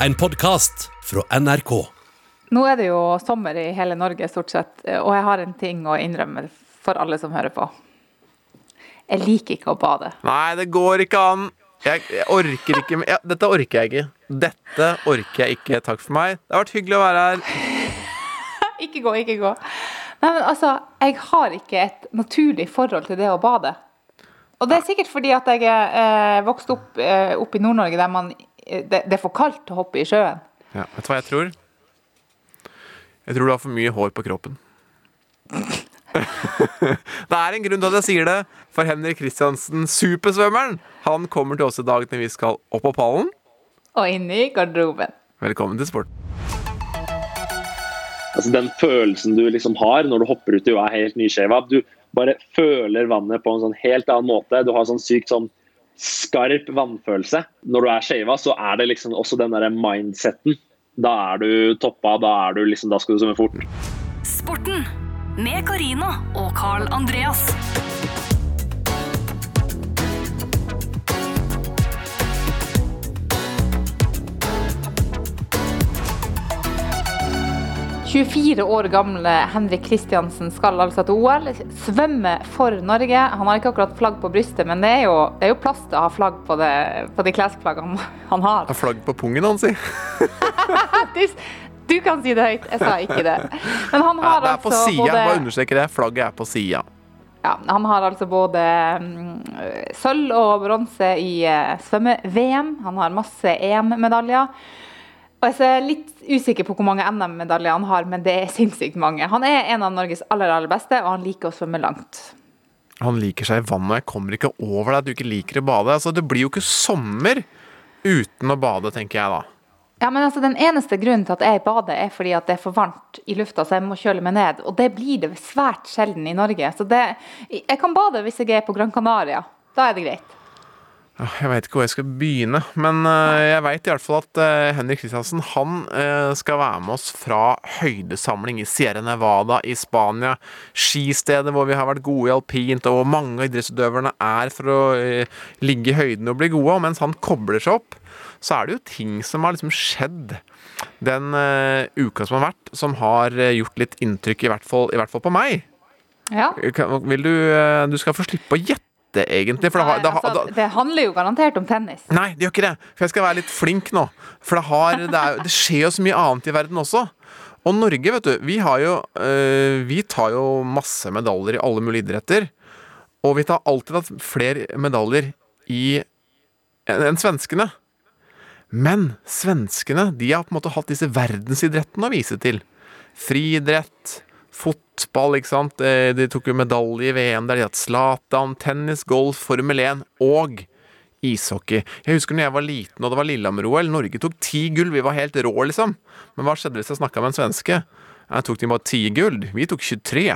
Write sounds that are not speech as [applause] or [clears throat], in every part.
En podkast fra NRK. Nå er det jo sommer i hele Norge, stort sett, og jeg har en ting å innrømme for alle som hører på. Jeg liker ikke å bade. Nei, det går ikke an. Jeg, jeg orker ikke ja, Dette orker jeg ikke. Dette orker jeg ikke. Takk for meg. Det har vært hyggelig å være her. [laughs] Ikke gå, ikke gå. Nei, men altså, jeg har ikke et naturlig forhold til det å bade. Og det er sikkert fordi at jeg er eh, vokst opp, eh, opp i Nord-Norge der man, det, det er for kaldt å hoppe i sjøen. Ja, vet du hva jeg tror? Jeg tror du har for mye hår på kroppen. [laughs] det er en grunn til at jeg sier det, for Henrik Kristiansen, supersvømmeren, han kommer til oss i dag når vi skal opp på pallen. Og inn i garderoben. Velkommen til sport. Altså Den følelsen du liksom har når du hopper uti og er helt nyskjeva. Du bare føler vannet på en sånn helt annen måte. Du har sånn sykt sånn skarp vannfølelse. Når du er shava, så er det liksom også den derre mindseten. Da er du toppa, da er du liksom Da skal du svømme fort. Sporten med Karina og Carl Andreas. – 24 år gamle Henrik Kristiansen skal altså til OL. Svømme for Norge. Han har ikke akkurat flagg på brystet, men det er jo, det er jo plass til å ha flagg på, det, på de klesplaggene [laughs] han har. Har flagg på pungen hans, si. [laughs] Du kan si det høyt, jeg sa ikke det. Men han har Ja, det er på altså sida. både Bare understreker det. Flagget er på sida. Ja, han har altså både mm, sølv og bronse i eh, svømme-VM. Han har masse EM-medaljer. Og jeg er litt usikker på hvor mange NM-medaljer han har, men det er sinnssykt mange. Han er en av Norges aller, aller beste, og han liker å svømme langt. Han liker seg i vannet. Jeg kommer ikke over deg at du ikke liker å bade. Altså, det blir jo ikke sommer uten å bade, tenker jeg da. Ja, men altså Den eneste grunnen til at jeg bader, er fordi at det er for varmt i lufta, så jeg må kjøle meg ned. Og det blir det svært sjelden i Norge. Så det, jeg kan bade hvis jeg er på Gran Canaria. Da er det greit. Ja, Jeg veit ikke hvor jeg skal begynne, men eh, jeg veit i hvert fall at eh, Henrik Kristiansen han eh, skal være med oss fra høydesamling i Sierra Nevada i Spania. Skistedet hvor vi har vært gode i alpint, og hvor mange av idrettsutøverne er for å ligge i høyden og bli gode. Og mens han kobler seg opp, så er det jo ting som har liksom skjedd den uka som har vært, som har gjort litt inntrykk, i hvert fall, i hvert fall på meg. Ja. Vil du Du skal få slippe å gjette, egentlig. For det, har, det, har- altså, det handler jo garantert om tennis. Nei, det gjør ikke det. For jeg skal være litt flink nå. For det, har, det, er, det skjer jo så mye annet i verden også. Og Norge, vet du, vi har jo øh, Vi tar jo masse medaljer i alle mulige idretter. Og vi tar alltid hatt flere medaljer i enn en svenskene. Men svenskene de har på en måte hatt disse verdensidrettene å vise til. Friidrett, fotball, ikke sant. Eh, De tok jo medalje i VM der de hatt Zlatan, tennis, golf, Formel 1 og ishockey. Jeg husker når jeg var liten og det var Lillehammer-OL. Norge tok ti gull, vi var helt rå, liksom. Men hva skjedde hvis jeg snakka med en svenske? Jeg tok de bare ti gull. Vi tok 23.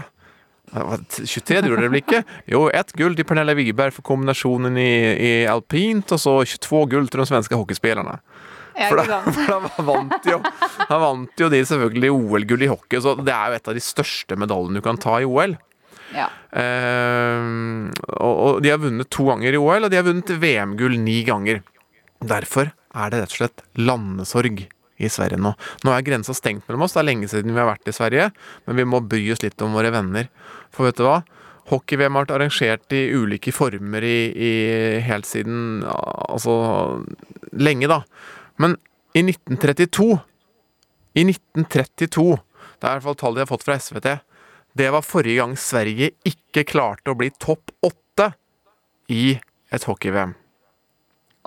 23 gjorde dere vel ikke? Jo, ett gull til Pernille Wiberg for kombinasjonen i, i alpint, og så 22 gull til de svenske hockeyspillerne. For da, [laughs] for da vant jo, da vant jo de selvfølgelig OL-gull i hockey, så det er jo et av de største medaljene du kan ta i OL. Ja. Uh, og, og de har vunnet to ganger i OL, og de har vunnet VM-gull ni ganger. Derfor er det rett og slett landesorg i Sverige nå. Nå er grensa stengt mellom oss, det er lenge siden vi har vært i Sverige, men vi må bry oss litt om våre venner. For vet du hva? Hockey-VM har vært arrangert i ulike former i, i helt siden Altså lenge, da. Men i 1932 I 1932 Det er i hvert fall tallet de har fått fra SVT. Det var forrige gang Sverige ikke klarte å bli topp åtte i et hockey-VM.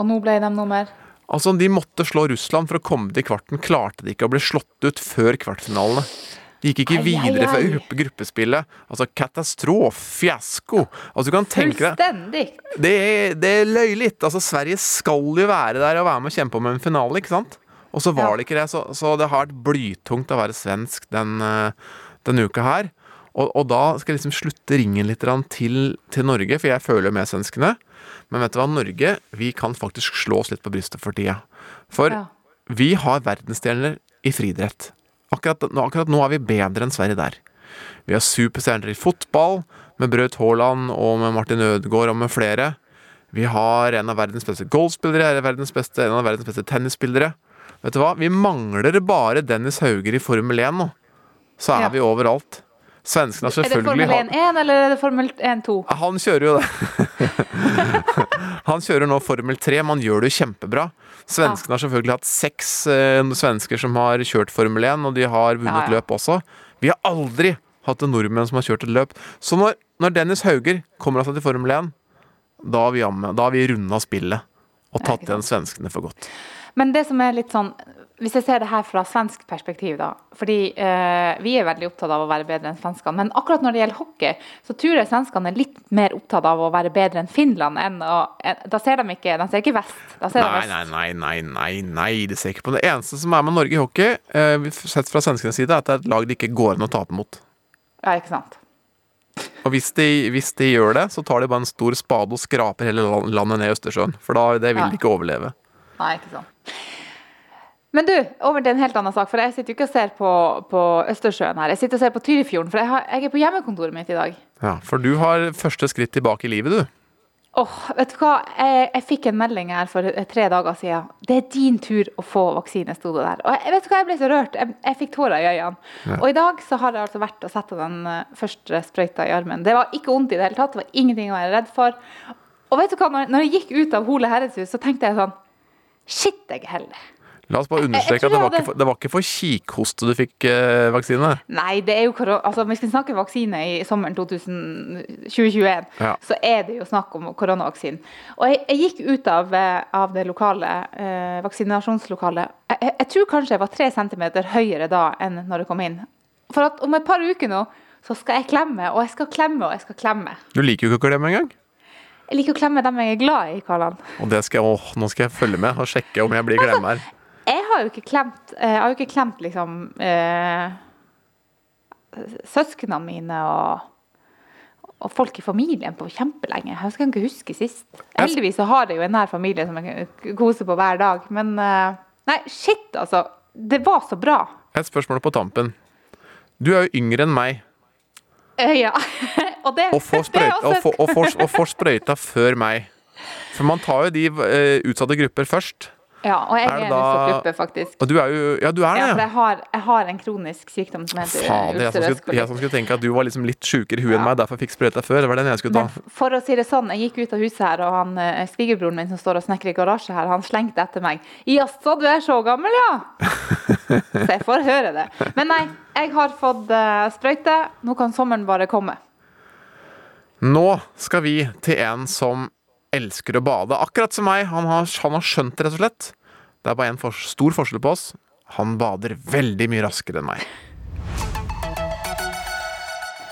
Og nå ble de nummer Altså, de måtte slå Russland for å komme til kvarten. Klarte de ikke å bli slått ut før kvartfinalene. De gikk ikke Ai, videre fra ai. gruppespillet. Altså, katastrofe, fiasko. Altså, du kan tenke deg det det er løyelig. Altså, Sverige skal jo være der og være med og kjempe om en finale, ikke sant? Og så var Ja. det ikke det, så, så det har vært blytungt å være svensk den, eh, denne uka her. Og, og da skal jeg liksom slutte ringen litt til, til Norge, for jeg føler jo med svenskene. Men vet du hva, Norge, vi kan faktisk slå oss litt på brystet for tida. For Ja. vi har verdensstjerner i friidrett. Akkurat, akkurat nå er vi bedre enn Sverige der. Vi har superstjerner i fotball, med Braut Haaland og med Martin Ødegaard og med flere. Vi har en av verdens beste golfspillere, en av verdens beste, en av verdens beste tennisspillere. Vet du hva, vi mangler bare Dennis Hauger i Formel 1 nå. Så er Ja. vi overalt. Svenskene har Er det Formel 1-1 eller er det Formel 1-2? Han kjører jo det. [laughs] Han kjører nå Formel 3, men han gjør det jo kjempebra. Svenskene har selvfølgelig hatt seks eh, svensker som har kjørt Formel 1, og de har vunnet løp også. Vi har aldri hatt en nordmenn som har kjørt et løp. Så når, når Dennis Hauger kommer seg til Formel 1, da har vi, vi runda spillet og tatt igjen svenskene for godt. Men det som er litt sånn Hvis jeg ser det her fra svensk perspektiv, da. Fordi eh, vi er veldig opptatt av å være bedre enn svenskene. Men akkurat når det gjelder hockey, så tror jeg svenskene er litt mer opptatt av å være bedre enn Finland enn å en- Da ser de ikke De ser ikke vest. Da ser de Nei, øst. nei, nei, nei, nei, nei, de ser ikke på det. eneste som er med Norge i hockey, eh, sett fra svenskenes side, er at det er et lag det ikke går an å tape mot. Ja, ikke sant. Og hvis de, hvis de gjør det, så tar de bare en stor spade og skraper hele landet ned i Østersjøen. For da det vil de ikke overleve. Nei, ikke sant. Men du, over til en helt annen sak. For jeg sitter jo ikke og ser på, på Østersjøen her. Jeg sitter og ser på Tyrifjorden, for jeg, har, jeg er på hjemmekontoret mitt i dag. Ja, For du har første skritt tilbake i livet, du. Åh, vet du hva? Jeg, jeg fikk en melding her for tre dager siden. Det er din tur å få vaksine, sto det der. Og jeg, vet du hva, jeg ble så rørt. Jeg, jeg fikk tårer i øynene. Og i dag så har jeg altså vært og satt den eh, første sprøyta i armen. Det var ikke vondt i det hele tatt. Det var ingenting å være redd for. Og vet du hva, når, når jeg gikk ut av Hole herredshus, så tenkte jeg sånn Shit, jeg er heldig. La oss bare understreke at det var, ikke det var ikke for kikhoste du fikk eh, vaksine. Nei, det er jo korona... altså, Hvis vi snakker vaksine i sommeren 2021, Ja. så er det jo snakk om koronavaksinen. Og jeg, jeg gikk ut av, eh, av det lokale eh, vaksinasjonslokalet. Jeg, jeg, jeg tror kanskje jeg var tre centimeter høyere da enn når jeg kom inn. For at om et par uker nå så skal jeg klemme, og jeg skal klemme, og jeg skal klemme. Du liker jo ikke å klemme engang. Jeg liker å klemme dem jeg er glad i, Karlan. Og det skal jeg, åh, nå skal jeg følge med og sjekke om jeg blir klemmer. Jeg har jo ikke klemt, eh, jeg har jo ikke klemt liksom eh, søsknene mine og, og folk i familien på kjempelenge. Jeg skal ikke huske sist. Heldigvis så har jeg jo en nær familie som jeg kan kose på hver dag. Men eh, nei, shit, altså. Det var så bra. Et spørsmål på tampen. Du er jo yngre enn meg Eh, ja. [laughs] og det, og får [laughs] sprøyta, sprøyta før meg. For man tar jo de uh, utsatte grupper først. Ja, og jeg Er er det en utsatt faktisk. Og du er jo Ja, du er Ja, det, for ja. jeg har, jeg har en kronisk sykdom som heter Fader, jeg som, skulle, jeg som skulle tenke at du var liksom litt sjukere i huet enn Ja. meg, derfor fikk sprøyta før. Det var den jeg skulle ta. Men for å si det sånn, jeg gikk ut av huset her, og han eh, svigerbroren min som står og snekrer i garasje her, han slengte etter meg. Jaså, du er så gammel, ja? [laughs] Så jeg får høre det. Men nei, jeg har fått uh, sprøyte. Nå kan sommeren bare komme. Nå skal vi til en som elsker å bade, akkurat som meg. Han har, han har skjønt det, rett og slett. Det er bare en for, stor forskjell på oss. Han bader veldig mye raskere enn meg.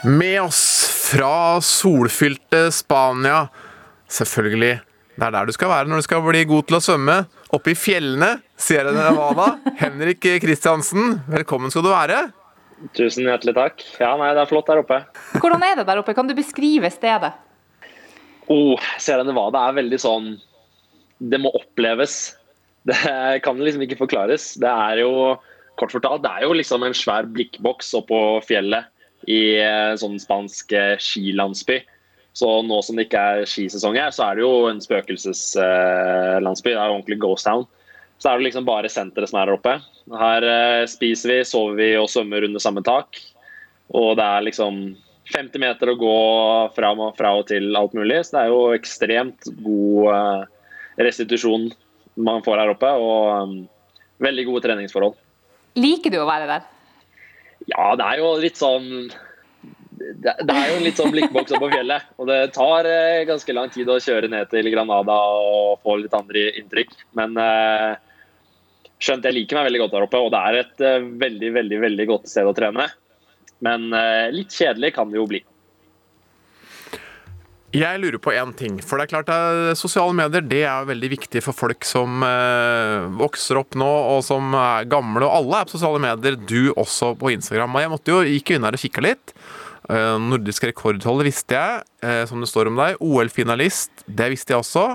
Med oss fra solfylte Spania, selvfølgelig. Det er der du skal være når du skal bli god til å svømme. Oppe i fjellene, Sierra Nevada. [laughs] Henrik Kristiansen, velkommen skal du være. Tusen hjertelig takk. Ja, nei, det er flott der oppe. Hvordan er det der oppe? Kan du beskrive stedet? Oh, Sierra Nevada er veldig sånn Det må oppleves. Det kan liksom ikke forklares. Det er jo kort fortalt, det er jo liksom en svær blikkboks oppå fjellet i en sånn spansk eh, skilandsby. Så nå som det ikke er skisesong her, så er det jo en spøkelseslandsby. Det er jo ordentlig ghost town. Så er det liksom bare senteret som er her oppe. Her eh, spiser vi, sover vi og svømmer under samme tak. Og det er liksom 50 meter å gå fra, fra og til alt mulig. Så det er jo ekstremt god eh, restitusjon man får her oppe. Og um, veldig gode treningsforhold. Liker du å være der? Ja, det er jo litt sånn det, er jo en litt sånn blikkboks oppå på fjellet. Og det tar eh, ganske lang tid å kjøre ned til Granada og få litt andre inntrykk. Men eh, skjønt jeg liker meg veldig godt der oppe, og det er et eh, veldig, veldig, veldig godt sted å trene. Men eh, litt kjedelig kan det jo bli. Jeg lurer på én ting. For det er klart at sosiale medier det er veldig viktig for folk som eh, vokser opp nå, og som er gamle. Og alle er på sosiale medier, du også på Instagram. Og jeg måtte jo gikk her og kikka litt. Eh, nordisk rekordholder visste jeg, eh, som det står om deg. OL-finalist, det visste jeg også.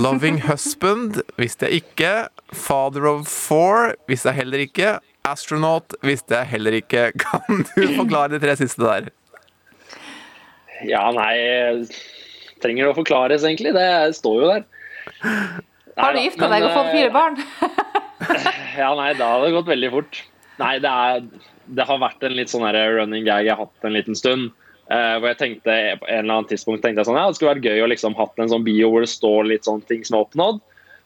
Loving husband visste jeg ikke. Father of four visste jeg heller ikke. Astronaut visste jeg heller ikke. [laughs] Kan du forklare de tre siste der? Ja, nei Trenger det å forklares, egentlig? Det står jo der. Har du gifta deg og fått eh, fire barn? [laughs] ja, nei, da hadde det gått veldig fort. Nei, det, er, det har vært en litt sånn running gag jeg har hatt en liten stund. Uh, hvor jeg tenkte på en eller annen tidspunkt tenkte jeg sånn, ja, det skulle vært gøy å liksom hatt en sånn bio hvor det står litt sånne ting som er oppnådd.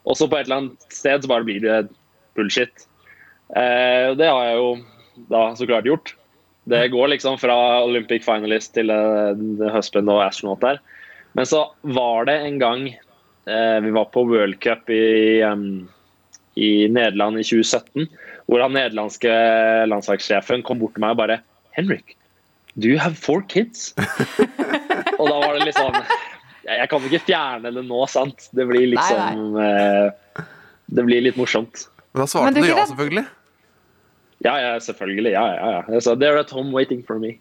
Og så på et eller annet sted så bare blir det bullshit. Eh, det har jeg jo da så klart gjort. Det går liksom fra Olympic finalist til uh, husband og astronaut der. Men så var det en gang eh, vi var på World Cup i, um, i Nederland i 2017, hvor han nederlandske landslagssjefen kom bort til meg og bare Henrik, do you have four kids? [laughs] og da var det litt sånn Jeg kan ikke fjerne det nå, sant? Det blir liksom eh, Det blir litt morsomt. Men da svarte du ja, det? selvfølgelig. Ja, ja, selvfølgelig. Ja, ja, ja. Jeg sa, They're at home waiting for me.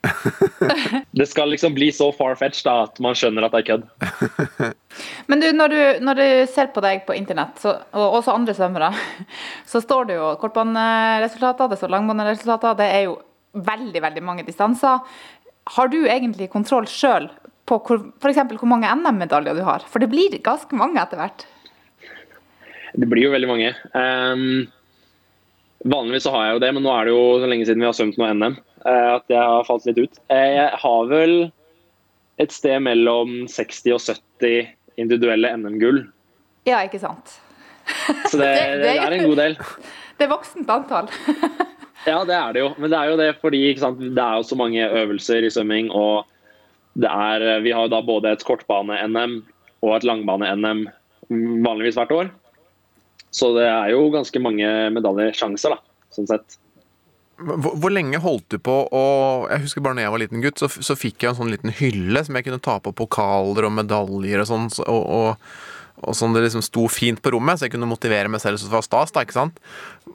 [laughs] det skal liksom bli så far-fetched at man skjønner at det er kødd. [laughs] Men du, når du, når du ser på deg på internett, så, og også andre svømmere, [laughs] så står det jo kortbaneresultater, det står langbaneresultater, det er jo veldig, veldig mange distanser. Har du egentlig kontroll sjøl på f.eks. hvor mange NM-medaljer du har? For det blir ganske mange etter hvert. Det blir jo veldig mange. Um, vanligvis så har jeg jo det, men nå er det jo så lenge siden vi har svømt noe NM eh, at jeg har falt litt ut. Eh, jeg har vel et sted mellom 60 og 70 individuelle NM-gull. Ja, ikke sant? [laughs] Så det, Det- det er en god del. [laughs] Det er voksent antall. [laughs] Ja, det er det jo. Men det er jo det fordi det er jo så mange øvelser i svømming. Og det er, vi har jo da både et kortbane-NM og et langbane-NM vanligvis hvert år. Så det er jo ganske mange medaljesjanser, da, sånn sett. Hvor, hvor lenge holdt du på å Jeg husker bare når jeg var liten gutt, så, så fikk jeg en sånn liten hylle som jeg kunne ta på pokaler og medaljer og sånn, og, og, og sånn det liksom sto fint på rommet, så jeg kunne motivere meg selv så det var stas, da, ikke sant?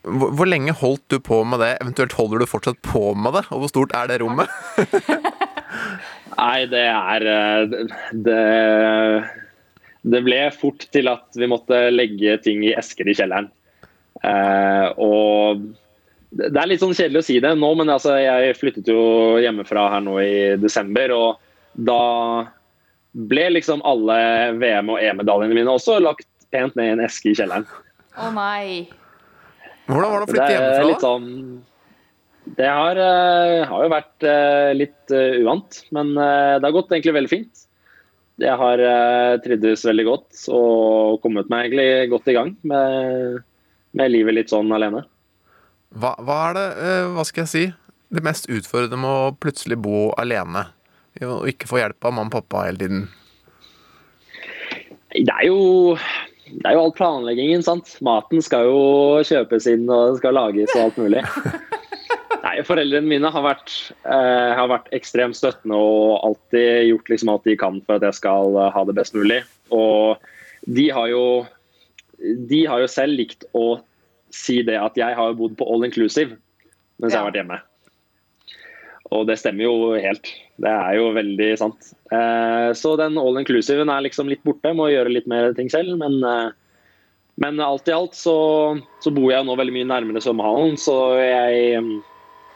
Hvor, hvor lenge holdt du på med det? Eventuelt holder du fortsatt på med det? Og hvor stort er det rommet? [laughs] [laughs] Nei, det er eh, det, det ble fort til at vi måtte legge ting i esker i kjelleren. Eh, og det er litt sånn kjedelig å si det nå, men altså, jeg flyttet jo hjemmefra her nå i desember. Og da ble liksom alle VM- og E-medaljene mine også lagt pent ned i en eske i kjelleren. Å nei. Hvordan var det å Det flytte er hjemmefra? litt sånn Det har, eh, har jo vært eh, litt eh, uvant, men det har gått egentlig veldig fint. Jeg har uh, trivdes veldig godt og kommet meg egentlig godt i gang med, med livet litt sånn alene. Hva, hva er det, eh, hva skal jeg si, det mest utfordrende med å plutselig bo alene? Og ikke få hjelp av mamma og pappa hele tiden? Det er jo det er jo all planleggingen, sant. Maten skal jo kjøpes inn og skal lages og alt mulig. [laughs] Nei, Foreldrene mine har vært, eh, har vært ekstremt støttende og alltid gjort liksom alt de kan for at jeg skal eh, ha det best mulig. Og de har jo de har jo selv likt å si det at jeg har bodd på all inclusive mens jeg har vært hjemme. Og det stemmer jo helt. Det er jo veldig sant. Eh, så den all inclusiven er liksom litt borte. Må gjøre litt mer ting selv. Men, eh, men alt i alt så, så bor jeg nå veldig mye nærmere svømmehallen, så jeg,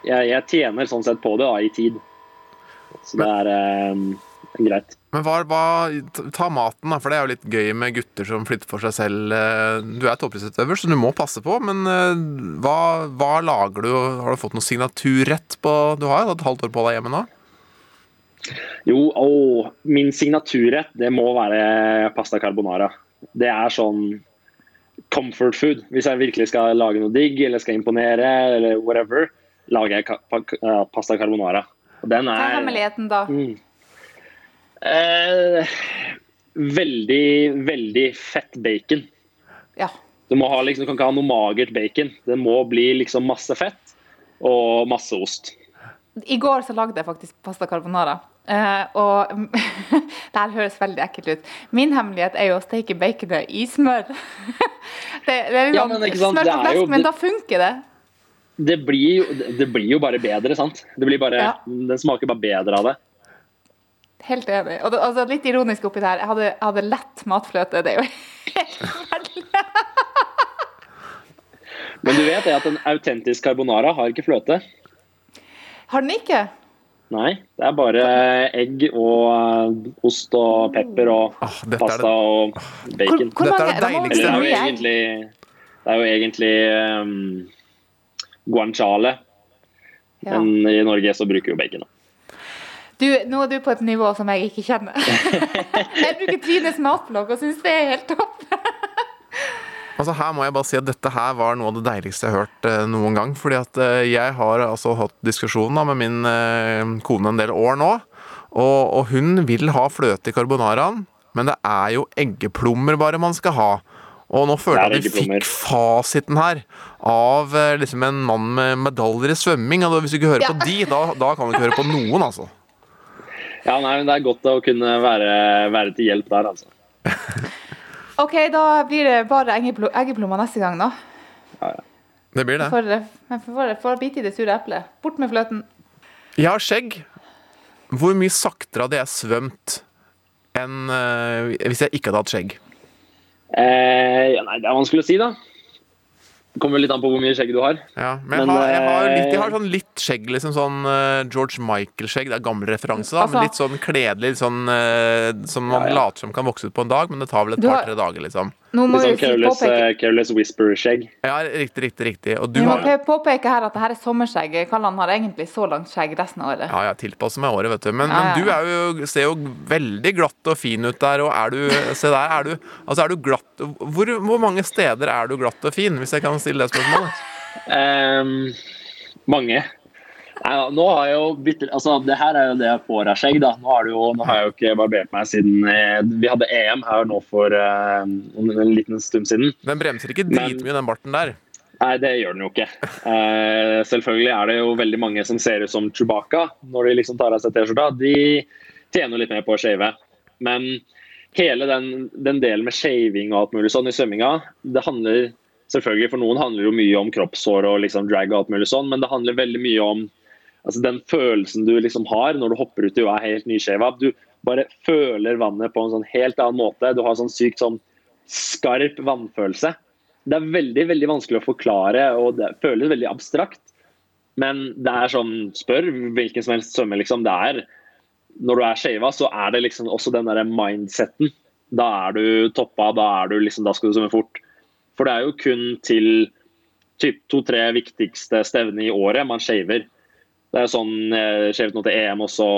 jeg, jeg tjener sånn sett på det da, i tid. Så det er eh, greit. Men hva, hva, ta maten, da, for det er jo litt gøy med gutter som flytter for seg selv. Eh, Du er toppidrettsutøver, så du må passe på, men eh, hva, hva lager du? Har du fått noen signaturrett på Du har jo et halvt år på deg hjemme nå? Jo, å, min signaturrett det må være pasta carbonara. Det er sånn comfort food. Hvis jeg virkelig skal lage noe digg eller skal imponere, eller whatever, lager jeg pasta carbonara. Og den Hva er er hemmeligheten da? Mm. Eh, veldig, veldig fett bacon. Ja. Du, ha, liksom, du kan ikke ha noe magert bacon. Det må bli liksom masse fett og masse ost. I går så lagde jeg faktisk pasta carbonara. Uh, og [laughs] det her høres veldig ekkelt ut. Min hemmelighet er jo å steke baconet i smør. [laughs] det, det er Ja, liksom men er flesk, men da funker det. Det blir, jo, det blir jo bare bedre, sant? Det blir bare, Ja. Den smaker bare bedre av det. Helt enig. Og det, altså, litt ironisk oppi det her, jeg hadde, jeg hadde lett matfløte. Det er jo [laughs] helt. Men du vet det at en autentisk carbonara har ikke fløte? Har den ikke? Nei, det er bare egg og eh, ost og pepper og oh, er pasta det- og Hvor, bacon. hvor Dette er mange, det deiligste det Eller det er jo egentlig Det er jo egentlig um, guanciale. Ja. Men i Norge så bruker vi jo bacon. da. Du, nå er du på et nivå som jeg ikke kjenner. [laughs] jeg bruker Trines matblogg og syns det er helt topp. [laughs] Altså Her må jeg bare si at dette her var noe av det deiligste jeg har hørt eh, noen gang. Fordi at eh, jeg har altså hatt diskusjon med min eh, kone en del år nå. Og, og hun vil ha fløte i carbonaraen, men det er jo eggeplommer bare man skal ha. Og nå føler er jeg at vi fikk fasiten her av eh, liksom en mann med medaljer i svømming. Og hvis du ikke hører Ja. på de, da, da kan du ikke høre på noen, altså. [laughs] Ja, nei, men Det er godt å kunne være, være til hjelp der, altså. [laughs] OK, da blir det bare eggeplo- eggeplommer neste gang, da. Ja, ja. Det blir det. For, får bite i det sure eplet. Bort med fløten. Jeg har skjegg. Hvor mye saktere hadde jeg svømt enn eh, hvis jeg ikke hadde hatt skjegg? Eh, ja, nei, Det er vanskelig å si, da. Det kommer litt an på hvor mye skjegg du har. Ja, men, Men, jeg, har, jeg, har litt, jeg har sånn litt skjegg, liksom sånn eh, George Michael-skjegg. Det er gammel referanse, da, Altså- men litt sånn kledelig, sånn eh, som man Ja, ja. later som kan vokse ut på en dag, men det tar vel et par-tre dager, liksom. Nå må liksom vi careless, påpeke, eh, careless whisper-skjegg. Ja, riktig, riktig, riktig. Og du vi må har påpeke her at det her er sommerskjegg. Kallan har egentlig så langt skjegg resten av året. Ja, jeg tilpasser meg året, vet du. Men, Ja, ja, men du er jo, ser jo veldig glatt og fin ut der, og er du Se der, er du Altså, er du glatt Hvor, hvor mange steder er du glatt og fin, hvis jeg kan stille det spørsmålet? Um, mange. Da, nå har jeg jo byttet, altså Det her er jo det jeg får av skjegg. da. Nå jo, nå har jeg jo ikke barbert meg siden eh, Vi hadde EM her nå for eh, en liten stund siden. Den bremser ikke dritmye, den barten der. Nei, det gjør den jo ikke. Eh, selvfølgelig er det jo veldig mange som ser ut som Chewbacca når de liksom tar av seg T-skjorta. De tjener litt mer på å shave. Men hele den, den delen med shaving og alt mulig sånn i svømminga, det handler selvfølgelig For noen handler jo mye om kroppshår og liksom drag og alt mulig sånn, men det handler veldig mye om altså den følelsen du liksom har når du hopper uti og er helt nyshava. Du bare føler vannet på en sånn helt annen måte. Du har sånn sykt sånn skarp vannfølelse. Det er veldig veldig vanskelig å forklare, og det føles veldig abstrakt. Men det er sånn, spør hvilken som helst svømmer, liksom. Det er Når du er shava, så er det liksom også den derre mindseten. Da er du toppa, da er du liksom Da skal du svømme fort. For det er jo kun til typ to-tre viktigste stevner i året man shaver. Det er sånn eh, shavet noe til EM og så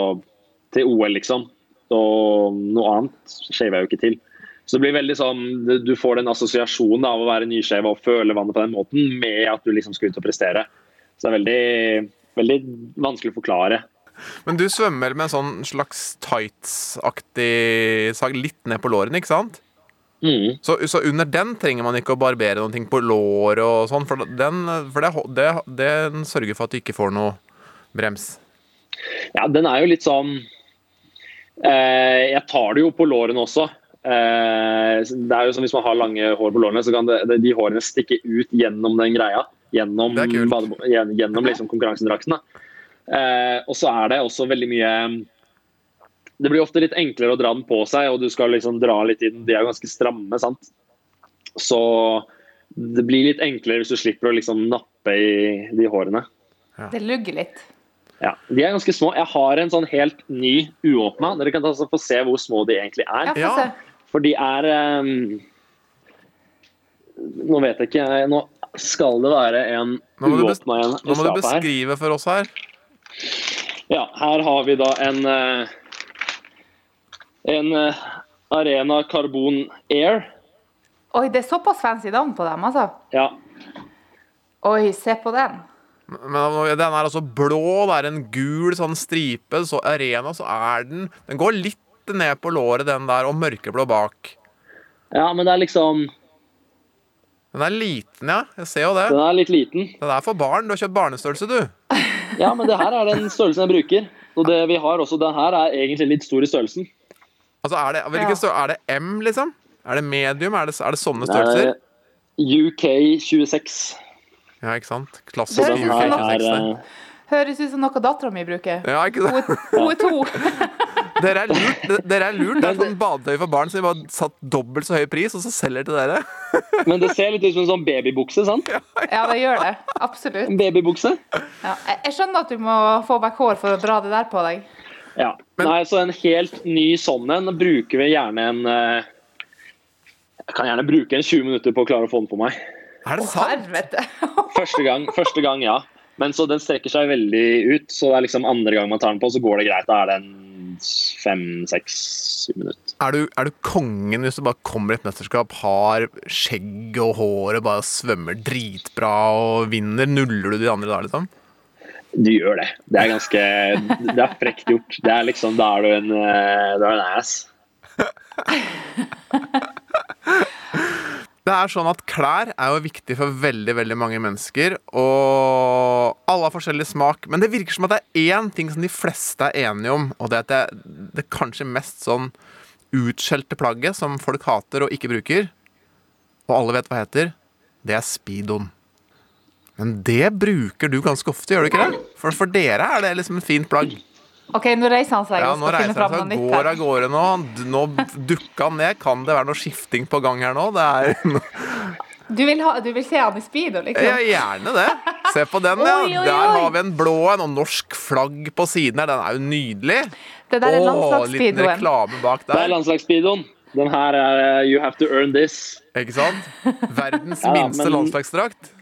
til OL, liksom. Og noe annet shaver jeg jo ikke til. Så det blir veldig sånn, du- får den assosiasjonen av å være nyskjev og føle vannet på den måten, med at du liksom skal ut og prestere. Så det er veldig, veldig vanskelig å forklare. Men du svømmer med en sånn slags tights-aktig sag litt ned på lårene, ikke sant? Mm. Så, så under den trenger man ikke å barbere ting på låret og sånn, for, den, for det, det, den sørger for at du ikke får noe brems. Ja, den er jo litt sånn eh, Jeg tar det jo på lårene også. Eh, det er jo som Hvis man har lange hår på lårene, så kan det, de hårene stikke ut gjennom den greia. Gjennom, gjennom liksom konkurransedrakten. Eh, og så er det også veldig mye Det blir ofte litt enklere å dra den på seg, og du skal liksom dra litt i den. De er jo ganske stramme, sant. Så det blir litt enklere hvis du slipper å liksom nappe i de hårene. Det lugger litt. Ja, De er ganske små. Jeg har en sånn helt ny uåpna. Dere kan altså få se hvor små de egentlig er. få Ja. se. For de er um, Nå vet jeg ikke. Nå skal det være en uåpna en nå må du beskrive for oss her. Ja, her har vi da en eh, En eh, Arena Carbon Air. Oi, det er såpass fancy navn på dem, altså. Ja. Oi, se på den. Men den er altså blå, det er en gul sånn stripe, så arena, så er den Den går litt ned på låret, den der, og mørkeblå bak. ja, men det er liksom Den er liten, ja. Jeg ser jo det. Den er litt liten. Den er for barn. Du har kjøpt barnestørrelse, du. [laughs] Ja, men det her er den størrelsen jeg bruker. Og det vi har også, den her er egentlig litt stor i størrelsen. Altså, er det, hvilken størrelse, er det M, liksom? Er det medium? Er det, er det sånne Det er størrelser? UK 26. Ja, ikke sant? Klassisk høres ut som UK26. er eh, Høres ut som noe dattera mi bruker. Ja, ikke sant? hun er to. [laughs] Dere er lurt. Dere er lurt. Det er sånn badetøy for barn, som de bare satt dobbelt så høy pris, og så selger til dere. [laughs] Men det ser litt ut som en sånn babybukse, sant? Ja, det gjør det. Absolutt. En babybukse. Ja. Jeg jeg skjønner at du må få vekk hår for å dra det der på deg. Ja. Men- Nei, så en helt ny sånn en bruker vi gjerne en eh, Jeg kan gjerne bruke en 20 minutter på å klare å få den på meg. Er det sant? [laughs] Første gang, første gang, ja. Men så den strekker seg veldig ut, så det er liksom andre gang man tar den på, så går det greit. Da er det en fem, seks, syv minutter. Er du, er du kongen hvis du bare kommer i et mesterskap, har skjegg og håret, bare svømmer dritbra og vinner? Nuller du de andre da, liksom? Du gjør det. Det er ganske Det er frekt gjort. Det er liksom, Da er du en, eh, du er en ass. [laughs] Det er sånn at klær er jo viktig for veldig veldig mange mennesker, og alle har forskjellig smak. Men det virker som at det er én ting som de fleste er enige om, og det er at det, det kanskje mest sånn utskjelte plagget som folk hater og ikke bruker, og alle vet hva heter, det er speedoen. Men det bruker du ganske ofte, gjør du ikke det? For for dere er det liksom et fint plagg. OK, nå reiser han seg Ja, nå reiser han seg, går av gårde nå. Nå dukka han ned. Kan det være noe skifting på gang her nå? Det er [laughs] Du vil, ha, du vil se han i speedo, liksom? Ja, gjerne det. Se på den, ja. Oi, oi, Der har vi en blå en, og norsk flagg på siden her. Den er jo nydelig. Det der er landslagsspeedoen. liten reklame bak der. Det er landslagsspeedoen. Den her er eh, You have to earn this. Ikke sant? [laughs] Verdens Ja, minste men- landslagsdrakt.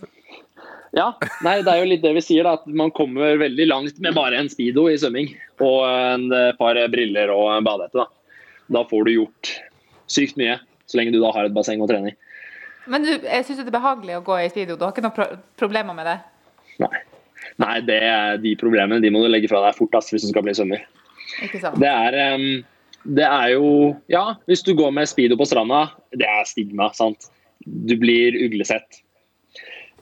Ja, nei, det er jo litt det vi sier, da, at man kommer veldig langt med bare en speedo i svømming. Og en eh, par briller og en badehette. Da. da får du gjort sykt mye, så lenge du da har et basseng og trening. Men du, jeg syns det er behagelig å gå i speedo. Du har ikke noen pro problemer med det? Nei, nei det, de problemene de må du legge fra deg fort ass, hvis du skal bli svømmer. Det er, em, det er jo Ja, hvis du går med speedo på stranda, det er stigma, sant. Du blir uglesett.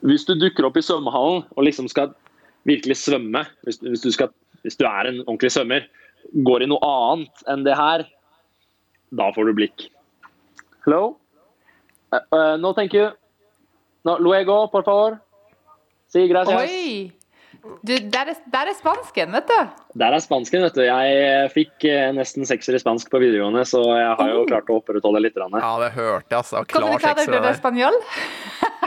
Hvis du dukker opp i svømmehallen og liksom skal virkelig svømme, hvis, hvis, du, skal, hvis du er en ordentlig svømmer, går i noe annet enn det her, da får du blikk. Hello? Uh, uh, no, thank you. No, luego, por favor. Si, gracias. Oi! Du, der er, der er spansken, vet du. Der er spansken, vet du. Jeg fikk eh, nesten sekser i spansk på videregående, så jeg har jo klart å opprettholde litt. grann. Ja, det hørte jeg, altså. Klar sekser de det der.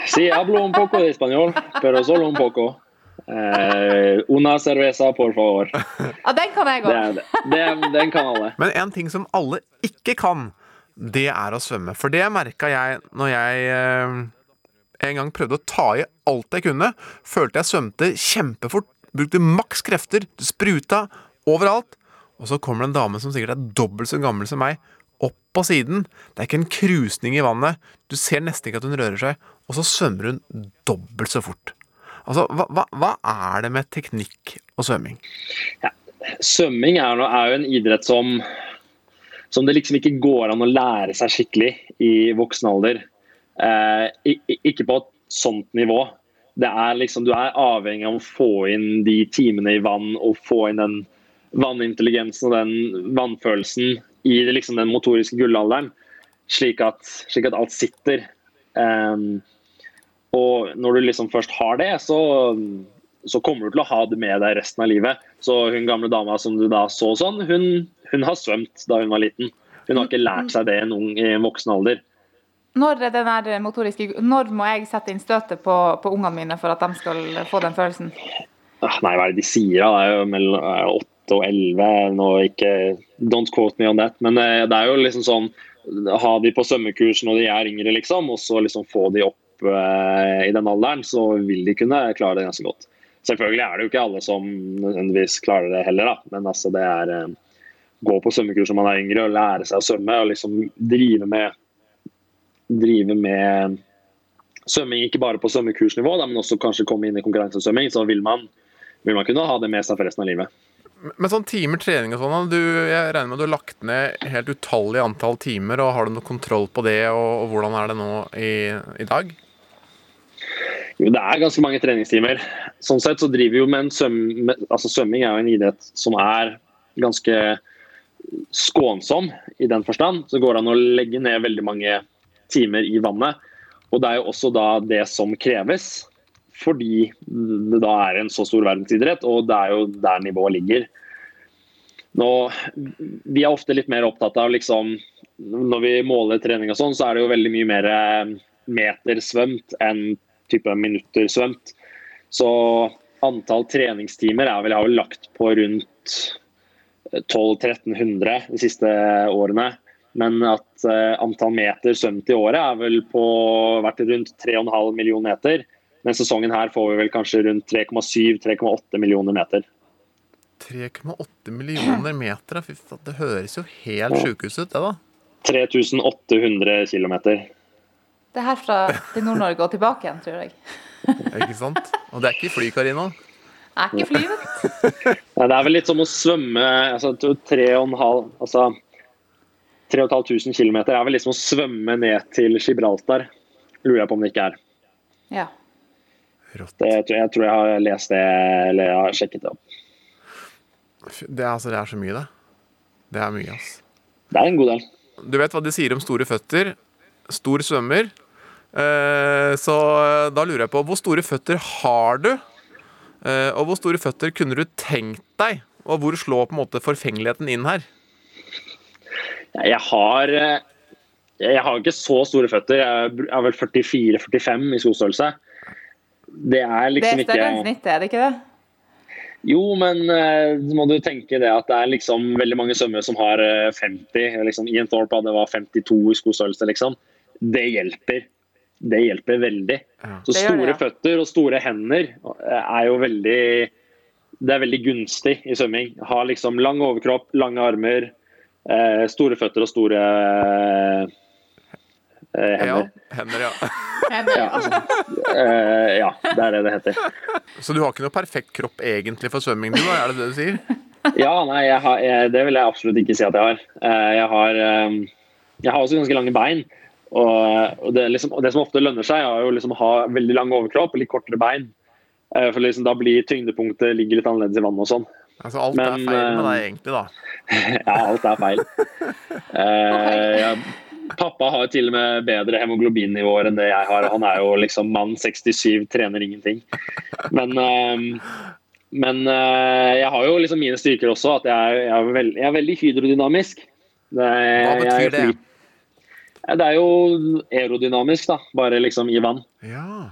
si Sí, hablo un poco de español, pero solo un poco. Eh, una cerveza, por favor. Ja, den kan jeg òg. Den kan alle. Men en ting som alle ikke kan, det er å svømme. For det merka jeg når jeg eh, en gang prøvde å ta i alt jeg kunne. Følte jeg svømte kjempefort, brukte maks krefter, spruta overalt. Og så kommer det en dame som sikkert er dobbelt så gammel som meg, opp på siden. Det er ikke en krusning i vannet. Du ser nesten ikke at hun rører seg. Og så svømmer hun dobbelt så fort. Altså, hva, hva, hva er det med teknikk og svømming? Svømming er, er jo en idrett som, som det liksom ikke går an å lære seg skikkelig i voksen alder. Eh, ikke på et sånt nivå. Det er liksom, du er avhengig av å få inn de timene i vann og få inn den vannintelligensen og den vannfølelsen i liksom, den motoriske gullalderen, slik at, slik at alt sitter. Um, og når du liksom først har det, så, så kommer du til å ha det med deg resten av livet. Så hun gamle dama som du da så sånn, hun, hun har svømt da hun var liten. Hun har ikke lært seg det i i en voksen alder. Når, når må jeg sette inn støtet på, på ungene mine for at de skal få den følelsen? Ah, Nei, hva er det de sier? da? Det er jo mellom åtte 8 og 11. Ikke, don't quote me on that. Men eh, det er jo liksom sånn Ha de på svømmekurs når de er yngre, liksom, og så liksom få de opp eh, i den alderen, så vil de kunne klare det ganske godt. Selvfølgelig er det jo ikke alle som nødvendigvis klarer det heller, da. Men altså, det er eh, gå på svømmekurs når man er yngre og lære seg å svømme og liksom drive med drive med svømming ikke bare på svømmekursnivå, men også kanskje komme inn i konkurransesvømming, så vil man, vil man kunne ha det med seg for resten av livet. Men sånn timer trening og sånn, du, jeg regner med at du har lagt ned helt utallig antall timer, og har du noe kontroll på det, og, og hvordan er det nå i, i dag? Jo, det er ganske mange treningstimer. Sånn sett så driver vi jo med en svøm... Altså svømming er jo en idrett som er ganske skånsom i den forstand. Så går det an å legge ned veldig mange timer i vannet. Og det er jo også da det som kreves, fordi det da er en så stor verdensidrett, og det er jo der nivået ligger. Nå, vi er ofte litt mer opptatt av liksom Når vi måler trening og sånn, så er det jo veldig mye mer eh, meter svømt enn type minutter svømt. Så antall treningstimer er vel, jeg har vel lagt på rundt 1200-1300 de siste årene. Men at eh, antall meter svømt i året er vel på vært rundt 3,5 millioner meter. Men sesongen her får vi vel kanskje rundt 3,7-3,8 millioner meter. 3,8 millioner meter, fy faen, det høres jo helt sjukehus ut, det da. 3800 km. Det er herfra til Nord-Norge og tilbake igjen, tror jeg. Ikke sant? Og det er ikke fly, Karina. Det er ikke fly, vet du. Det er vel litt som å svømme altså, tre og en halv, altså, 3500 km er vel liksom å svømme ned til Gibraltar. Lurer jeg på om det ikke er. Ja. Rått. Det, jeg, tror, jeg tror jeg har lest det, eller jeg har sjekket det opp. Det er, altså, det er så mye, det. Det er mye, ass. Det er en god del. Du vet hva de sier om store føtter? Stor svømmer. Eh, så eh, da lurer jeg på, hvor store føtter har du? Eh, og hvor store føtter kunne du tenkt deg? Og hvor slår på en måte forfengeligheten inn her? Jeg har eh, Jeg har ikke så store føtter. Jeg er vel 44-45 i skostørrelse. Det er Det er liksom større enn ikke snittet, er det ikke det? Jo, men uh, må du tenke det at det er liksom veldig mange svømmere som har eh, 50. Liksom, Ian Thorpe hadde var 52 i skostørrelse, liksom. Det hjelper. Det hjelper veldig. Ja. Så store det, ja. føtter og store hender er jo veldig Det er veldig gunstig i svømming. Ha liksom lang overkropp, lange armer, eh, store føtter og store eh, Ja, hender. hender, ja. [laughs] Ja, eh, ja, det er det det heter. Så du har ikke noe perfekt kropp egentlig for svømming, du? Er det det du sier? Ja, nei, jeg har, jeg, det vil jeg absolutt ikke si at jeg har. Eh, Jeg har, eh, jeg har også ganske lange bein. Og, og, det, liksom, og det som ofte lønner seg, er jo liksom å ha veldig lang overkropp og litt kortere bein. Eh, For liksom, da blir tyngdepunktet ligger litt annerledes i vannet og sånn. Altså, alt er feil med eh, deg egentlig, da. [laughs] Ja, alt er feil. Eh, ja, pappa har til og med bedre hemoglobinnivåer enn det jeg har. Han er jo liksom mann 67, trener ingenting. Men, eh, men eh, jeg har jo liksom mine styrker også. At jeg, er- jeg, er, veld, jeg er veldig hydrodynamisk. Det, Hva betyr jeg, det? Det er jo aerodynamisk, da. Bare liksom i vann. Ja.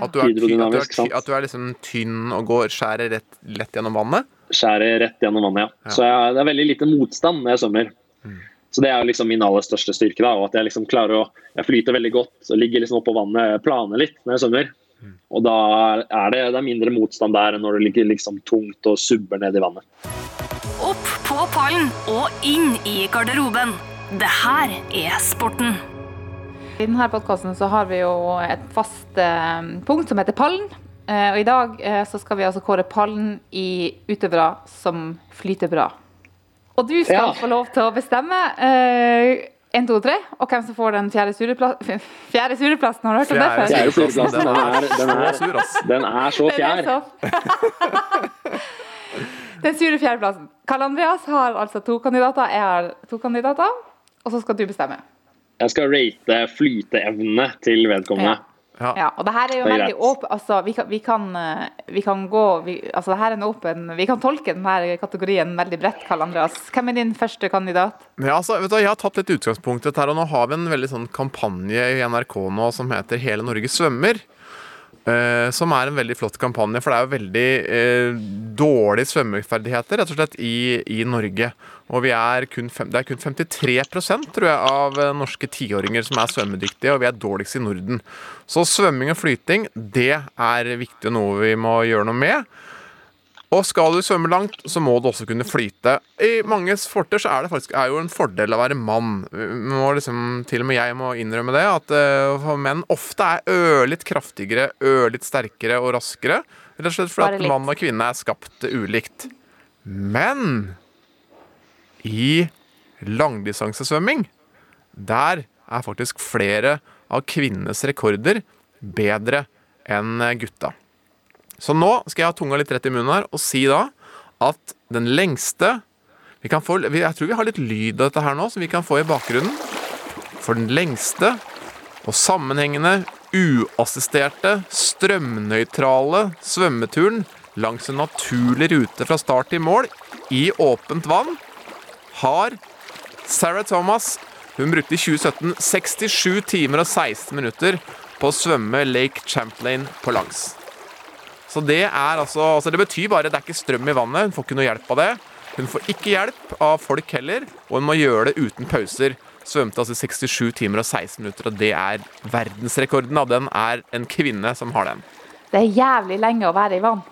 At du er, tynn, at du er, at du er liksom tynn og går, skjærer rett, lett gjennom vannet? Skjærer rett gjennom vannet, ja. Ja. Så jeg, det er veldig lite motstand når jeg svømmer. Mm. Så det er liksom min aller største styrke. da, og at Jeg liksom klarer å, jeg flyter veldig godt og ligger liksom oppå vannet, planer litt når jeg svømmer. Mm. Og da er det, det er mindre motstand der enn når det ligger liksom tungt og subber ned i vannet. Opp på pallen og inn i garderoben. Det her er sporten. I denne podkasten har vi jo et fast eh, punkt som heter Pallen. Eh, og i dag eh, så skal vi altså kåre pallen i utøvere som flyter bra. Og du skal Ja. få lov til å bestemme én, 1, 2, 3, og hvem som får den fjerde sureplassen. [laughs] Fjerde sureplassen, har du hørt om det før? Fjerde sureplassen, den er, den er, den er så Den er fjær. så- [laughs] Den sure fjerdeplassen. Karl Andreas har altså to kandidater, jeg har to kandidater, og så skal du bestemme. Jeg skal rate flyteevnene til vedkommende. Ja. Ja, og det her er jo Det er veldig åpen altså, vi, kan, vi, kan, eh, vi kan gå vi, altså, det her er en åpen Vi kan tolke denne kategorien veldig bredt, Karl Andreas. Hvem er din første kandidat? Ja, altså, vet du, Jeg har tatt litt utgangspunkt i dette, her, og nå har vi en veldig sånn kampanje i NRK nå som heter Hele Norge svømmer. Eh, som er en veldig flott kampanje, for det er jo veldig eh, dårlige svømmeferdigheter rett og slett i, i Norge. Og er fem, det er kun 53% tror jeg, av eh, norske tiåringer som er svømmedyktige, og vi er dårligst i Norden. Så svømming og flyting, det er viktig og noe vi må gjøre noe med. Og skal du svømme langt, så må du også kunne flyte. I manges forter så er det faktisk er jo en fordel å være mann. Må liksom, til og med jeg må innrømme det, at uh, menn ofte er ørlitt kraftigere, ørlitt sterkere og raskere. Rett og slett fordi at mann og kvinne er skapt ulikt. Men i langdistansesvømming, der er faktisk flere av kvinnenes rekorder bedre enn gutta. Så nå skal jeg ha tunga litt rett i munnen her og si da at den lengste vi kan få, Jeg tror vi har litt lyd av dette her nå, som vi kan få i bakgrunnen. For den lengste og sammenhengende, uassisterte, strømnøytrale svømmeturen langs en naturlig rute fra start til mål i åpent vann har Sarah Thomas Hun brukte i 2017 67 timer og 16 minutter på å svømme Lake Champlain på langs. Så det er altså, altså Det betyr bare det er ikke strøm i vannet. Hun får ikke noe hjelp av det. Hun får ikke hjelp av folk heller, og hun må gjøre det uten pauser. svømte altså 67 timer og 16 minutter, og det er verdensrekorden. Og Den er en kvinne som har den. Det er jævlig lenge å være i vann.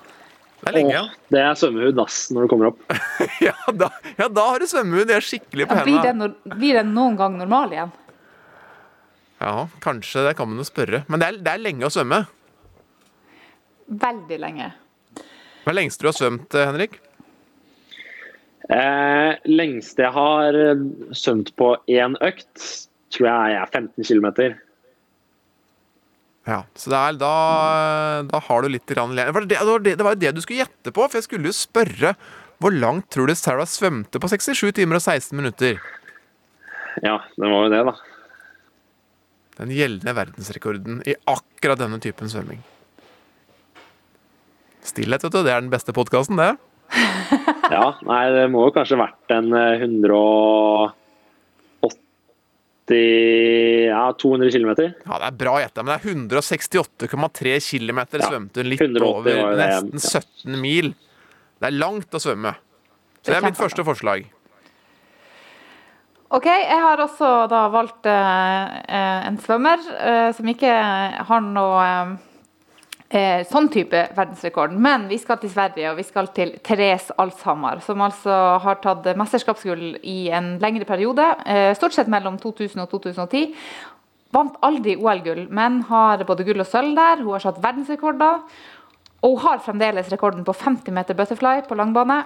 Det er lenge, ja. Det er svømmehud ass, når du kommer opp. [laughs] Ja, da, ja, da har du svømmehud. Det er skikkelig på Ja, blir, det no blir den noen gang normal igjen? Ja, kanskje det kan man jo spørre. Men det er, det er lenge å svømme. Veldig lenge. Hva er lengste du har svømt, eh, Henrik? Eh, lengste jeg har eh, svømt på én økt, tror jeg er 15 km. Ja, så det er, da, da har du litt det, det, det, det var jo det du skulle gjette på, for jeg skulle jo spørre hvor langt tror du Sarah svømte på 67 timer og 16 minutter? Ja, det var jo det, da. Den gjeldende verdensrekorden i akkurat denne typen svømming. Stillhet, vet du. Det er den beste podkasten, det. [laughs] Ja, nei, det må jo kanskje vært en eh, 180 Ja, 200 km. Ja, det er bra gjetta, men det er 168,3 km Ja, svømte hun litt over det, nesten 17 mil. Det er langt å svømme. Så det er mitt første forslag. OK, jeg har også da valgt eh, eh, en svømmer eh, som ikke har noe eh, eh, sånn type verdensrekord. Men vi skal til Sverige, og vi skal til Therese Alshammer, som altså har tatt mesterskapsgull i en lengre periode, eh, stort sett mellom 2000 og 2010. Vant aldri OL-gull, men har både gull og sølv der. Hun har satt verdensrekorder. Og hun har fremdeles rekorden på 50 meter butterfly på langbane.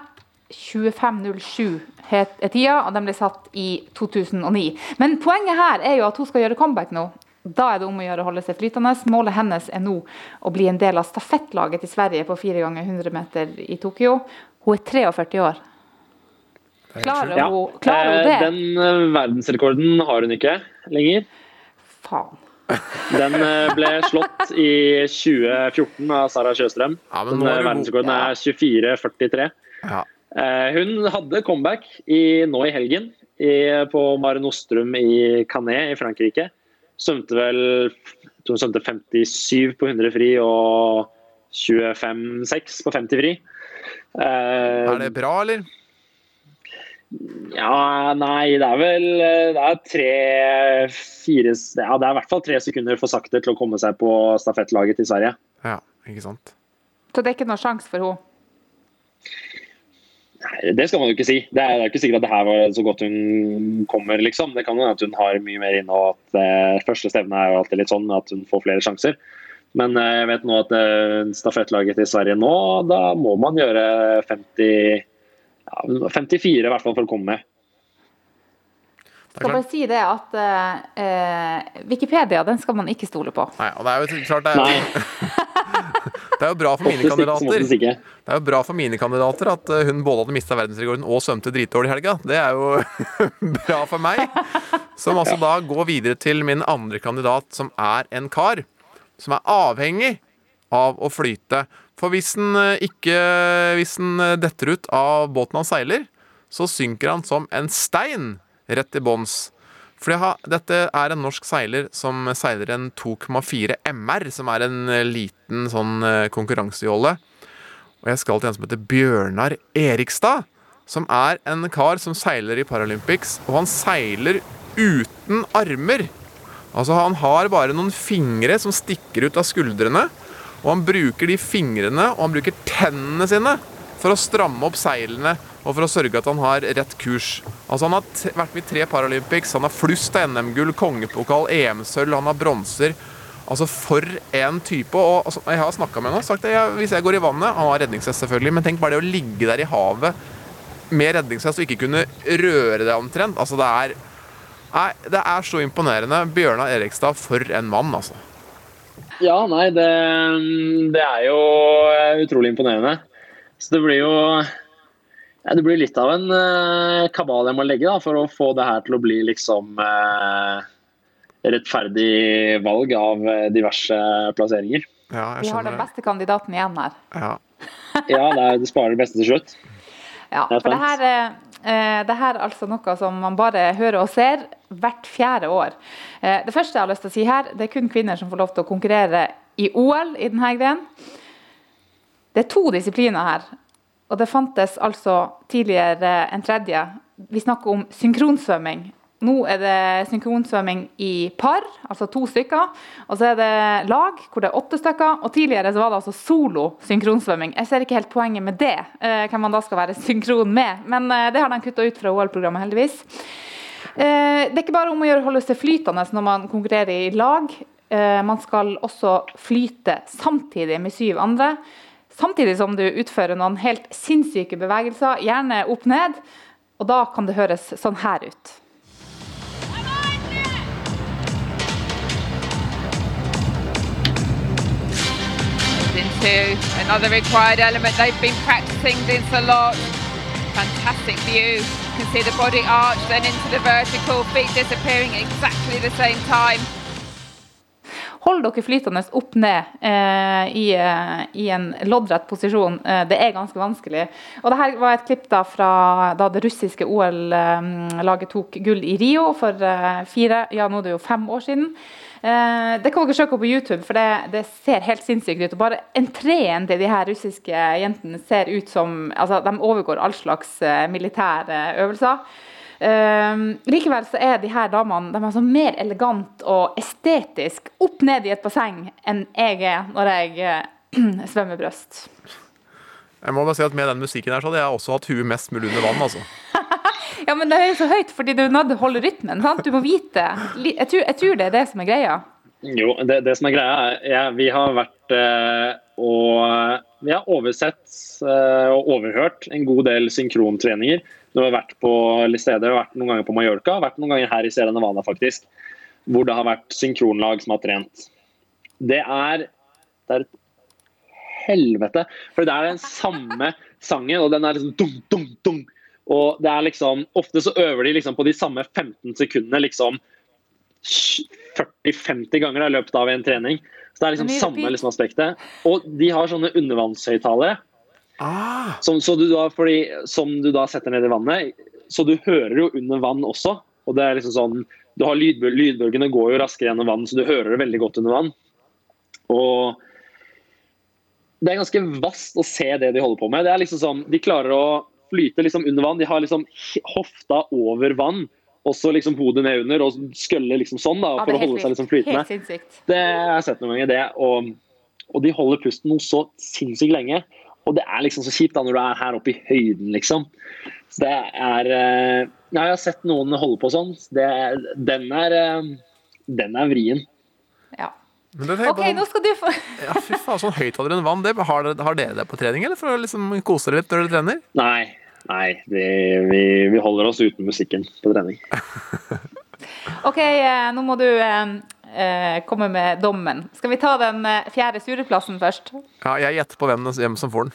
25.07 er tida, og den ble satt i 2009. Men poenget her er jo at hun skal gjøre comeback nå. Da er det om å gjøre å holde seg flytende. Målet hennes er nå å bli en del av stafettlaget til Sverige på 4 ganger 100 meter i Tokyo. Hun er 43 år. Klarer Ja. hun, klarer hun Eh, det? Den eh, verdensrekorden har hun ikke lenger. Faen. Den eh, ble slått i 2014 av Sara Sjøstrøm. Ja, Den verdensrekorden er 24,43. Ja. Eh, Hun hadde comeback i, nå i helgen i, på Mare Nostrum i Canet i Frankrike. Svømte vel hun svømte 57 på 100 fri og 25-6 på 50 fri. Eh, Er det bra, eller? Ja, nei, det er vel eh, Det er tre-fire Ja, det er i hvert fall tre sekunder for sakte til å komme seg på stafettlaget til Sverige. Ja, ikke sant. Så det er ikke noe sjanse for henne? Nei, Det skal man jo ikke si. Det er, det er ikke sikkert at det her var så godt hun kommer, liksom. Det kan jo hende at hun har mye mer inne, og at eh, første stevne er jo alltid litt sånn at hun får flere sjanser. Men eh, jeg vet nå at eh, stafettlaget til Sverige nå, da må man gjøre 50 ja, 54 i hvert fall for å komme med. Det Skal bare si det at eh, eh, Wikipedia den skal man ikke stole på. Nei, og det er jo klart det er, Nei, [laughs] det er jo bra for mine kandidater. Det er jo bra for mine kandidater at eh, hun både hadde mista verdensrekorden og svømte dritdårlig i helga. Det er jo [laughs] bra for meg. Som altså da går videre til min andre kandidat, som er en kar. Som er avhengig av å flyte. For hvis den eh, ikke Hvis den eh, detter ut av båten han seiler, så synker han som en stein rett til bånns. For dette er en norsk seiler som seiler en 2,4 MR, som er en eh, liten sånn eh, konkurransejolle. Og jeg skal til en som heter Bjørnar Erikstad, som er en kar som seiler i Paralympics, og han seiler uten armer. Altså Han har bare noen fingre som stikker ut av skuldrene, og han bruker de fingrene og han bruker tennene sine for å stramme opp seilene og for å sørge at han har rett kurs. Altså Han har vært med i tre Paralympics, han har flust av NM-gull, kongepokal, EM-sølv, han har bronser. Altså For en type. og altså, Jeg har snakka med ham og sagt at hvis jeg går i vannet Han har redningsvest, selvfølgelig, men tenk bare det å ligge der i havet med redningsvest og ikke kunne røre det omtrent. Altså Det er Nei, det er så imponerende. Bjørnar Erikstad, for en mann, altså. Ja, nei, det, det er jo utrolig imponerende. Så det blir jo Det blir litt av en uh, kabal jeg må legge da, for å få det her til å bli liksom uh, rettferdig valg av eh, diverse plasseringer. Ja, jeg Vi har den beste kandidaten igjen her. Ja. Ja, det, er, det sparer det beste til slutt. Ja, for det her, det her er altså noe som man bare hører og ser hvert fjerde år. Eh, det første jeg har lyst til å si her, det er kun kvinner som får lov til å konkurrere i OL i denne grenen. Det er to disipliner her, og det fantes altså tidligere en tredje. Vi snakker om synkronsvømming. Nå er det synkronsvømming i par, altså to stykker. Og så er det lag, hvor det er åtte stykker. Og tidligere så var det altså solo synkronsvømming. Jeg ser ikke helt poenget med det, eh, hvem man da skal være synkron med. Men eh, det har de kutta ut fra OL-programmet, heldigvis. Eh, det er ikke bare om å gjøre å holde seg flytende når man konkurrerer i lag. Man skal også flyte samtidig med syv andre. Samtidig som du utfører noen helt sinnssyke bevegelser, gjerne opp ned. Og da kan det høres sånn her ut. into another required element. They've been practicing this a lot. Fantastic view. You can see the body arch, then into the vertical, feet disappearing exactly the same time. Hold dere flytende opp ned eh, i, eh, i en loddrett posisjon. Eh, det er ganske vanskelig. Og det her var et klipp da fra da det russiske OL-laget tok gull i Rio for eh, fire, ja nå er det jo fem år siden. Eh, det kan dere søke på YouTube, for det, det ser helt sinnssykt ut. Og bare entreen til de her russiske jentene ser ut som altså De overgår all slags militære øvelser. Eh, likevel så er de her damene de er så mer elegant og estetisk opp ned i et basseng enn jeg er når jeg uh, [clears throat] svømmer brøst. Jeg må bare si at Med den musikken her så hadde jeg også hatt huet mest mulig under vann. altså. [laughs] Ja, men det er jo så høyt fordi du er nødt til å holde rytmen. sant? Du må vite. Jeg tror, jeg tror det er det som er greia. Jo, det, det som er greia er ja, Vi har vært eh, og vi har oversett eh, og overhørt en god del synkrontreninger. Når vi har vært på steder, vært noen ganger på Mallorca, vært noen ganger her i Sierra Nevada faktisk, hvor det har vært synkronlag som har trent. Det er, det er et helvete. For det er den samme sangen, og den er liksom dum, dum, dum. Og det er liksom, Ofte så øver de liksom på de samme 15 sekundene liksom 40-50 ganger i løpet av en trening. Så det er liksom Det er samme liksom aspektet. Og de har sånne undervannshøyttalere Ah, som, så du da, som du da setter ned i vannet. Så du hører jo under vann også. Og det er liksom sånn, du har lydbø Lydbølgene går jo raskere gjennom vann, så du hører det veldig godt under vann. Og det er ganske vasst å se det de holder på med. Det er liksom sånn, De klarer å flyte liksom under vann. De har liksom hofta over vann, og så liksom hodet ned under og skøller liksom sånn da, Ja, for å holde seg liksom flytende. Det har jeg sett noen ganger. det, og, og de holder pusten noe så sinnssykt lenge. Og det er liksom så kjipt da når du er her oppe i høyden, liksom. Så det er eh, ja, Jeg har sett noen holde på sånn. Det, den, er, eh, den er vrien. Ja. men det OK, jeg nå skal du få [laughs] ja, fy faen, sånn høyttaler under vann, det, har, dere, har dere det på trening, eller for å liksom kose dere litt når dere trener? Nei, nei vi, vi, vi holder oss uten musikken på trening. [laughs] OK, eh, nå må du eh, eh, komme med dommen. Skal vi ta den fjerde sureplassen først? Ja, Jeg gjetter på hvem, hvem som får den.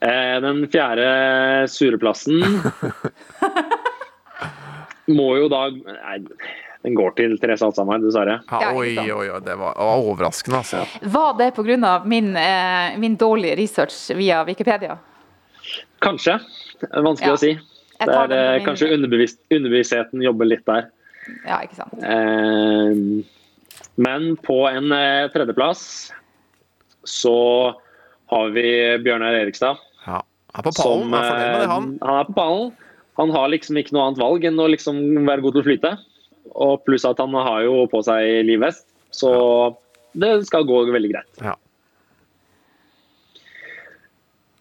Eh, den fjerde sureplassen [laughs] må jo da Nei, den går til Therese Alzheimer, dessverre. Ja, Ja, oi, oi, oi, det var, det var overraskende, altså. Var det pga. Min, eh, min dårlige research via Wikipedia? Kanskje. Det vanskelig Ja. å si. Er den eh, kanskje underbevisst, underbevisstheten jobber litt der. Ja, ikke sant. Eh, men på en eh, tredjeplass så har vi Bjørnar Erikstad. Ja. Han er på pallen, som, er det, han. eh, han er på pallen. Han har liksom ikke noe annet valg enn å liksom være god til å flyte. Og pluss at han har jo på seg livvest, så det skal gå veldig greit. Ja.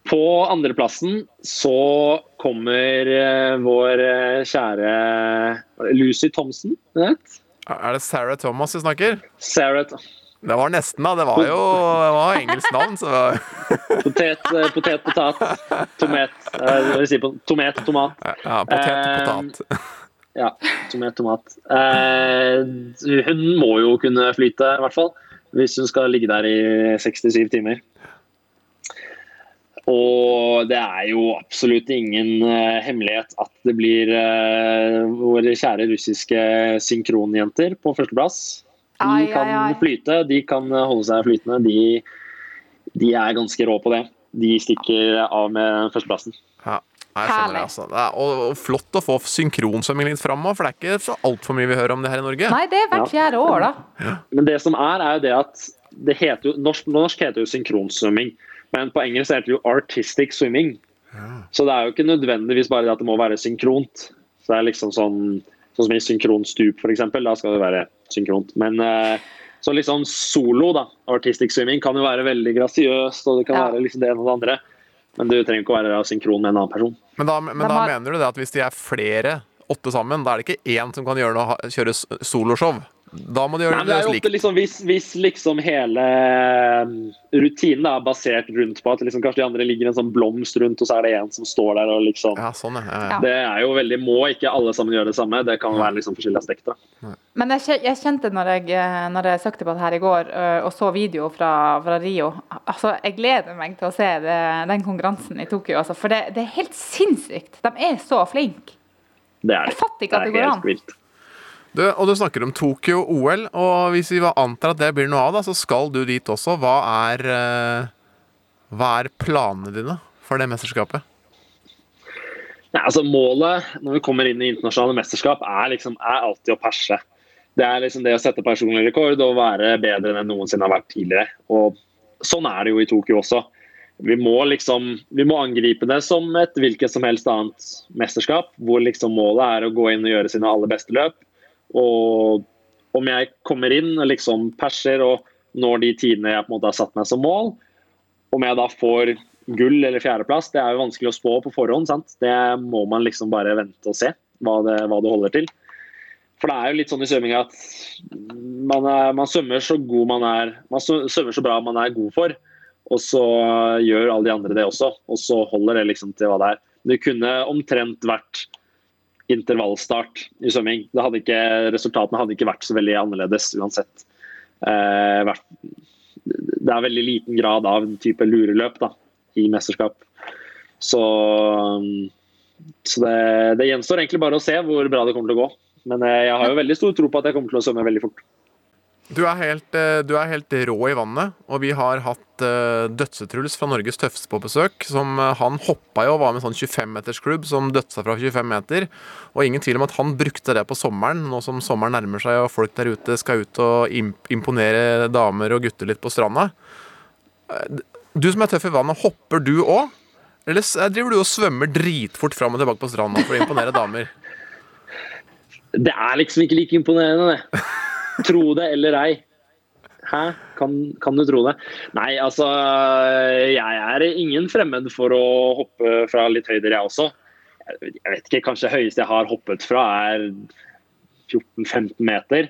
På andreplassen så kommer eh, vår eh, kjære Lucy Thompson. Vet? Er det Sarah Thomas vi snakker? Sarah Det var nesten, da. Det var jo det var engelsk navn, så [laughs] Potet, eh, potet, potat. Tomat. eh, Hva si på tomat, tomat. Ja, potet, potat. Ja, tomat, tomat. Hun må jo kunne flyte, i hvert fall. Hvis hun skal ligge der i 67 timer. Og det er jo absolutt ingen uh, hemmelighet at det blir uh, våre kjære russiske synkronjenter på førsteplass. De Ai, ai, kan ai. flyte, de kan eh, holde seg flytende. De, de er ganske rå på det. De stikker av med førsteplassen. Ja. Jeg skjønner det, altså. Det er, og, og flott å få synkronsvømming litt fram òg, for det er ikke så altfor mye vi hører om det her i Norge. Nei, det er hvert fjerde år, da. Men det som er, er jo det at det heter jo, norsk, norsk heter jo synkronsvømming, men på engelsk heter det jo artistic swimming. Så det er jo ikke nødvendigvis bare det at det må være synkront. Så det er liksom sånn, sånn som i synkronstup, f.eks. Da skal det være synkront. Men eh, så liksom solo, da, artistic swimming, kan jo være veldig grasiøst, og det kan Ja. være liksom det ene og det andre. Men du trenger ikke å være synkron med en annen person. Men da, men da mener du det at hvis de er flere, åtte sammen, da er det ikke én som kan gjøre noe, kjøre soloshow? Da må de gjøre Nei, det det slik. liksom, hvis, hvis liksom hele um, rutinen er basert rundt på at liksom, kanskje de andre ligger en sånn blomst rundt, og så er det en som står der og liksom Ja, sånn, ja. ja. Det er jo veldig Må ikke alle sammen gjøre det samme. Det kan være liksom forskjellige aspekter. Men jeg, jeg kjente når jeg, eh, når jeg søkte på det her i går og så video fra, fra Rio altså Jeg gleder meg til å se det, den konkurransen i Tokyo. Altså, for det, det er helt sinnssykt. De er så flinke. Det er Jeg fatter ikke at det det går an. vilt. Du, og du snakker om Tokyo OL, og hvis vi antar at det blir noe av, da, så skal du dit også. Hva er, eh, hva er planene dine for det mesterskapet? Nei, altså Målet når vi kommer inn i internasjonale mesterskap, er, liksom, er alltid å perse. Det er liksom det å sette personlig rekord og være bedre enn jeg noensinne har vært tidligere. Og Sånn er det jo i Tokyo også. Vi må liksom, vi må angripe det som et hvilket som helst annet mesterskap, hvor liksom målet er å gå inn og gjøre sine aller beste løp. Og om jeg kommer inn og liksom perser og når de tidene jeg på en måte har satt meg som mål, om jeg da får gull eller fjerdeplass, det er jo vanskelig å spå på forhånd. sant? Det må man liksom bare vente og se hva det, hva det holder til. For det er jo litt sånn i svømming at man, er, man svømmer så god man er Man svømmer så bra man er god for, og så gjør alle de andre det også. Og så holder det liksom til hva det er. Det kunne omtrent vært intervallstart i svømming. Hadde ikke, resultatene hadde ikke vært så veldig annerledes uansett. Eh, det er veldig liten grad av en type lureløp da, i mesterskap. Så, så det, det gjenstår egentlig bare å se hvor bra det kommer til å gå. Men eh, jeg har jo veldig stor tro på at jeg kommer til å svømme veldig fort. Du er, helt, eh, du er helt rå i vannet, og vi har hatt uh, Dødsetruls fra Norges tøffeste på besøk. Som, eh, han hoppa jo og var med en sånn 25-metersklubb som dødsa fra 25 meter. Og ingen tvil om at han brukte det på sommeren, nå som sommeren nærmer seg og folk der ute skal ut og imp imponere damer og gutter litt på stranda. Eh, Du som er tøff i vannet, hopper du òg? Eller eh, driver du og svømmer dritfort fram og tilbake på stranda for å imponere damer? Det er liksom ikke like imponerende, det. [laughs] Tro det eller ei. Hæ? Kan, kan du tro det? Nei, altså Jeg er ingen fremmed for å hoppe fra litt høyder, jeg også. Jeg vet ikke, kanskje høyeste jeg har hoppet fra er 14-15 meter.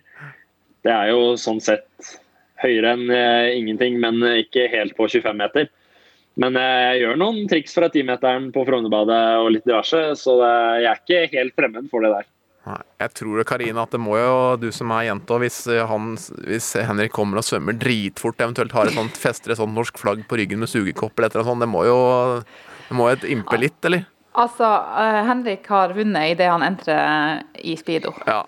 Det er jo sånn sett høyere enn eh, ingenting, men ikke helt på 25 meter. Men eh, jeg gjør noen triks fra 10-meteren på Frognerbadet og litt diverse, så eh, jeg er ikke helt fremmed for det der. Nei, jeg tror Karina, at det må jo du som er jente, hvis, eh, han, hvis Henrik kommer og svømmer dritfort, eventuelt har et sånt, fester et sånt norsk flagg på ryggen med sugekopp eller et sånt, det må jo det må et impe litt, eller? Altså, eh, Henrik har vunnet idet han entrer i speedo. Ja.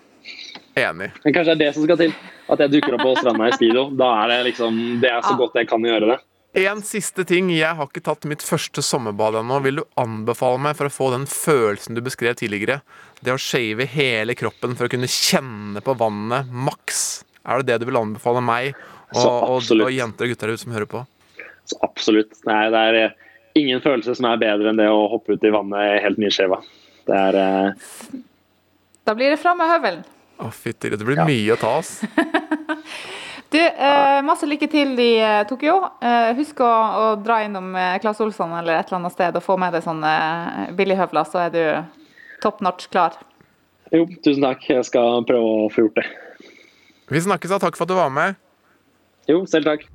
Enig. Men kanskje det er det som skal til. At jeg dukker opp på stranda i speedo. Da er det liksom Det er så godt jeg kan gjøre det. En siste ting. Jeg har ikke tatt mitt første sommerbad ennå. Vil du anbefale meg for å få den følelsen du beskrev tidligere? Det å shave hele kroppen for å kunne kjenne på vannet maks. Er det det du vil anbefale meg og, og, og jenter og gutter der ute som hører på? Så absolutt. Nei, det er eh, ingen følelse som er bedre enn det å hoppe ut i vannet helt nyskjeva. Det er eh, Da blir det fram med høvelen. Å, fytti, det blir Ja. mye å ta, ass. [laughs] Du, eh, masse lykke til i eh, Tokyo. Eh, husk å, å dra innom eh, Claes Olsson eller et eller annet sted og få med deg sånne eh, billighøvler, så er du top notch klar. Jo, tusen takk. Jeg skal prøve å få gjort det. Vi snakkes, da. Takk for at du var med. Jo, selv takk.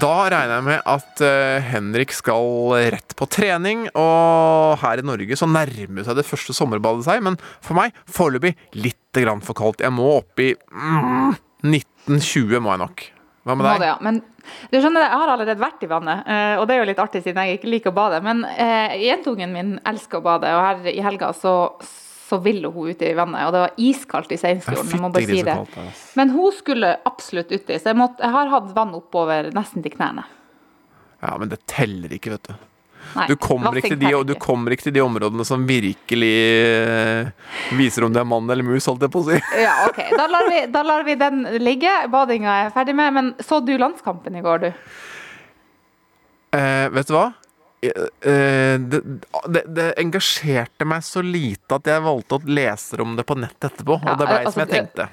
Da regner jeg med at eh, Henrik skal rett på trening, og her i Norge så nærmer seg det første sommerbadet seg, men for meg foreløpig litt grann for kaldt. Jeg må opp i mm, 1920, må jeg nok. Hva med deg? det, ja. Men du skjønner, jeg har allerede vært i vannet, eh, og det er jo litt artig siden jeg ikke liker å bade. Men eh, jentungen min elsker å bade, og her i helga så, så ville hun ut i vannet. Og det var iskaldt i Seinsfjorden, si. Men hun skulle absolutt uti, så jeg, måtte, jeg har hatt vann oppover nesten til knærne. Ja, men det teller ikke, vet du. Nei, Du kommer, ikke de, vassing du kommer ikke til de områdene som virkelig eh, viser om du er mann eller mus, holdt jeg på å si. Ja, ok. Da lar, vi, da lar vi den ligge. Badinga er jeg ferdig med. Men så du landskampen i går, du? Eh, vet du hva? eh, det, det, det engasjerte meg så lite at jeg valgte å lese om det på nett etterpå. Ja, og det ble altså, som jeg tenkte.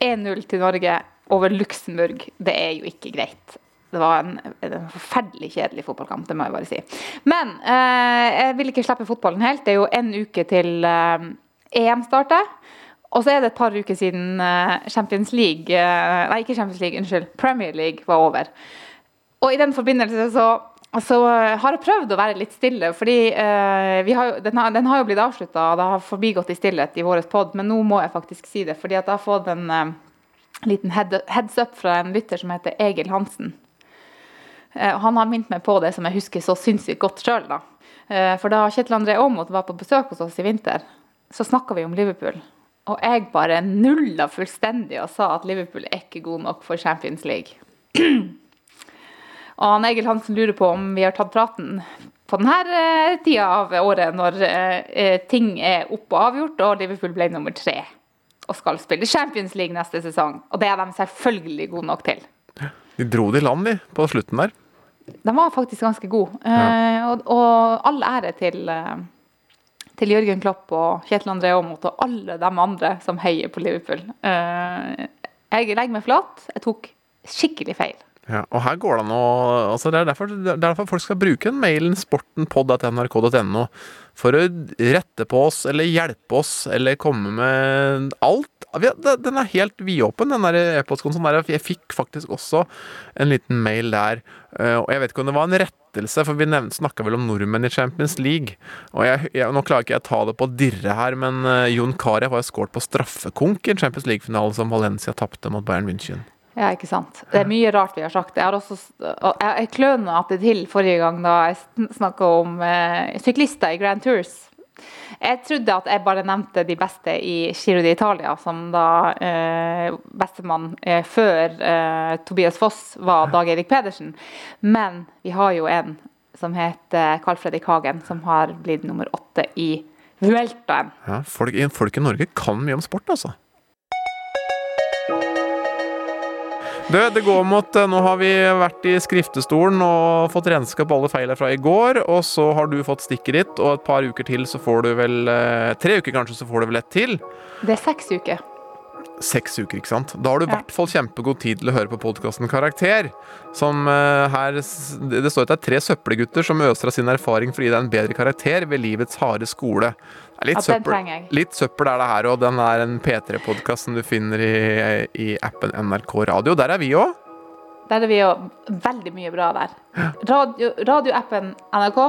1-0 til Norge over Luxembourg, det er jo ikke greit. Det var en, en forferdelig kjedelig fotballkamp, det må jeg bare si. Men eh, jeg vil ikke slippe fotballen helt. Det er jo en uke til eh, EM starter. Og så er det et par uker siden eh, Champions League eh, Nei, ikke Champions League, unnskyld. Premier League var over. Og i den forbindelse så, så har jeg prøvd å være litt stille, fordi eh, har, den, har, den har jo blitt avslutta, og det har forbigått i stillhet i vår pod, men nå må jeg faktisk si det, fordi at jeg har fått en eh, liten head, heads up fra en lytter som heter Egil Hansen. Eh, han har minnet meg på det som jeg husker så sinnssykt godt sjøl, da. Eh, for da Kjetil André Aamodt var på besøk hos oss i vinter, så snakka vi om Liverpool. Og jeg bare nulla fullstendig og sa at Liverpool er ikke god nok for Champions League. Og han Egil Hansen lurer på om vi har tatt praten på denne eh, tida av året når ting er opp og avgjort, og Liverpool ble nummer tre og skal spille Champions League neste sesong. Og det er de selvfølgelig gode nok til. De dro det i land, de, på slutten der. De var faktisk ganske gode. Eh, og, og all ære til, eh, til Jørgen Klopp og Kjetil André Aamodt og alle de andre som heier på Liverpool. Eh, jeg legger meg flat. Jeg tok skikkelig feil. Ja, og her går det an å altså det, er derfor, det er derfor folk skal bruke den mailen sportenpod.nrk.no for å rette på oss eller hjelpe oss eller komme med alt. Den er helt vidåpen, den der e-postkontoen. Jeg fikk faktisk også en liten mail der. eh, Og jeg vet ikke om det var en rettelse, for vi snakka vel om nordmenn i Champions League. Og jeg, jeg, Nå klarer ikke jeg å ta det på dirre her, men eh, Jon Carew har jo skåret på straffekonk i en Champions League-finale som Valencia tapte mot Bayern München. Ja, ikke sant. Det er mye rart vi har sagt. Jeg har også jeg, kløna til forrige gang da jeg snakka om eh, syklister i Grand Tours. Jeg trodde at jeg bare nevnte de beste i Giro d'Italia, som da eh, bestemann eh, før eh, Tobias Foss var Dag Erik Pedersen. Men vi har jo en som heter Carl Fredrik Hagen, som har blitt nummer åtte i Vueltaen. Ja, folk, folk i Norge kan mye om sport, altså. Du, det går mot eh, Nå har vi vært i skriftestolen og fått renska på alle feilene fra i går. Og så har du fått stikket ditt, og et par uker til så får du vel eh, Tre uker kanskje, så får du vel ett til. Det er seks uker. Seks uker, ikke sant? Da har du i Ja. hvert fall kjempegod tid til å høre på podkasten Karakter. Som eh, her Det det står at det er tre søppelgutter som øser av sin erfaring for å gi deg en bedre karakter ved livets harde skole. Litt, søppel, litt søppel er det her, og den er en P3-podkast som du finner i, i appen NRK Radio. Der er vi òg. Der er vi òg. veldig mye bra der. Radio, radioappen NRK,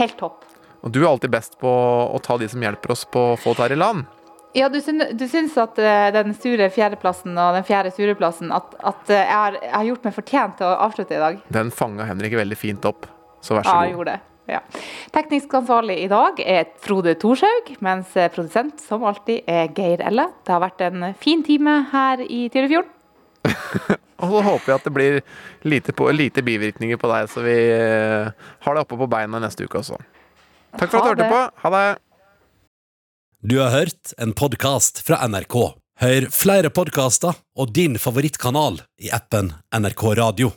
helt topp. Og du er alltid best på å ta de som hjelper oss på å få det her i land. Ja, du, syns, du syns at eh, den sure fjerdeplassen og den fjerde sureplassen at, at eh, jeg, har, jeg har gjort meg fortjent til å avslutte i dag? Den fanga Henrik veldig fint opp, så vær så Ja, jeg gjorde det. Ja. Teknisk ansvarlig i dag er Frode Thorshaug, mens eh, produsent som alltid er Geir Elle. Det har vært en fin time her i Tyrifjorden. [laughs] Og så håper jeg at det blir lite, på, lite bivirkninger på deg, så vi eh, har deg oppe på beina neste uke også. Takk for at Ha du hørte på. Ha det. Du har hørt en podkast fra NRK. Hør flere podkaster og din favorittkanal i appen NRK Radio.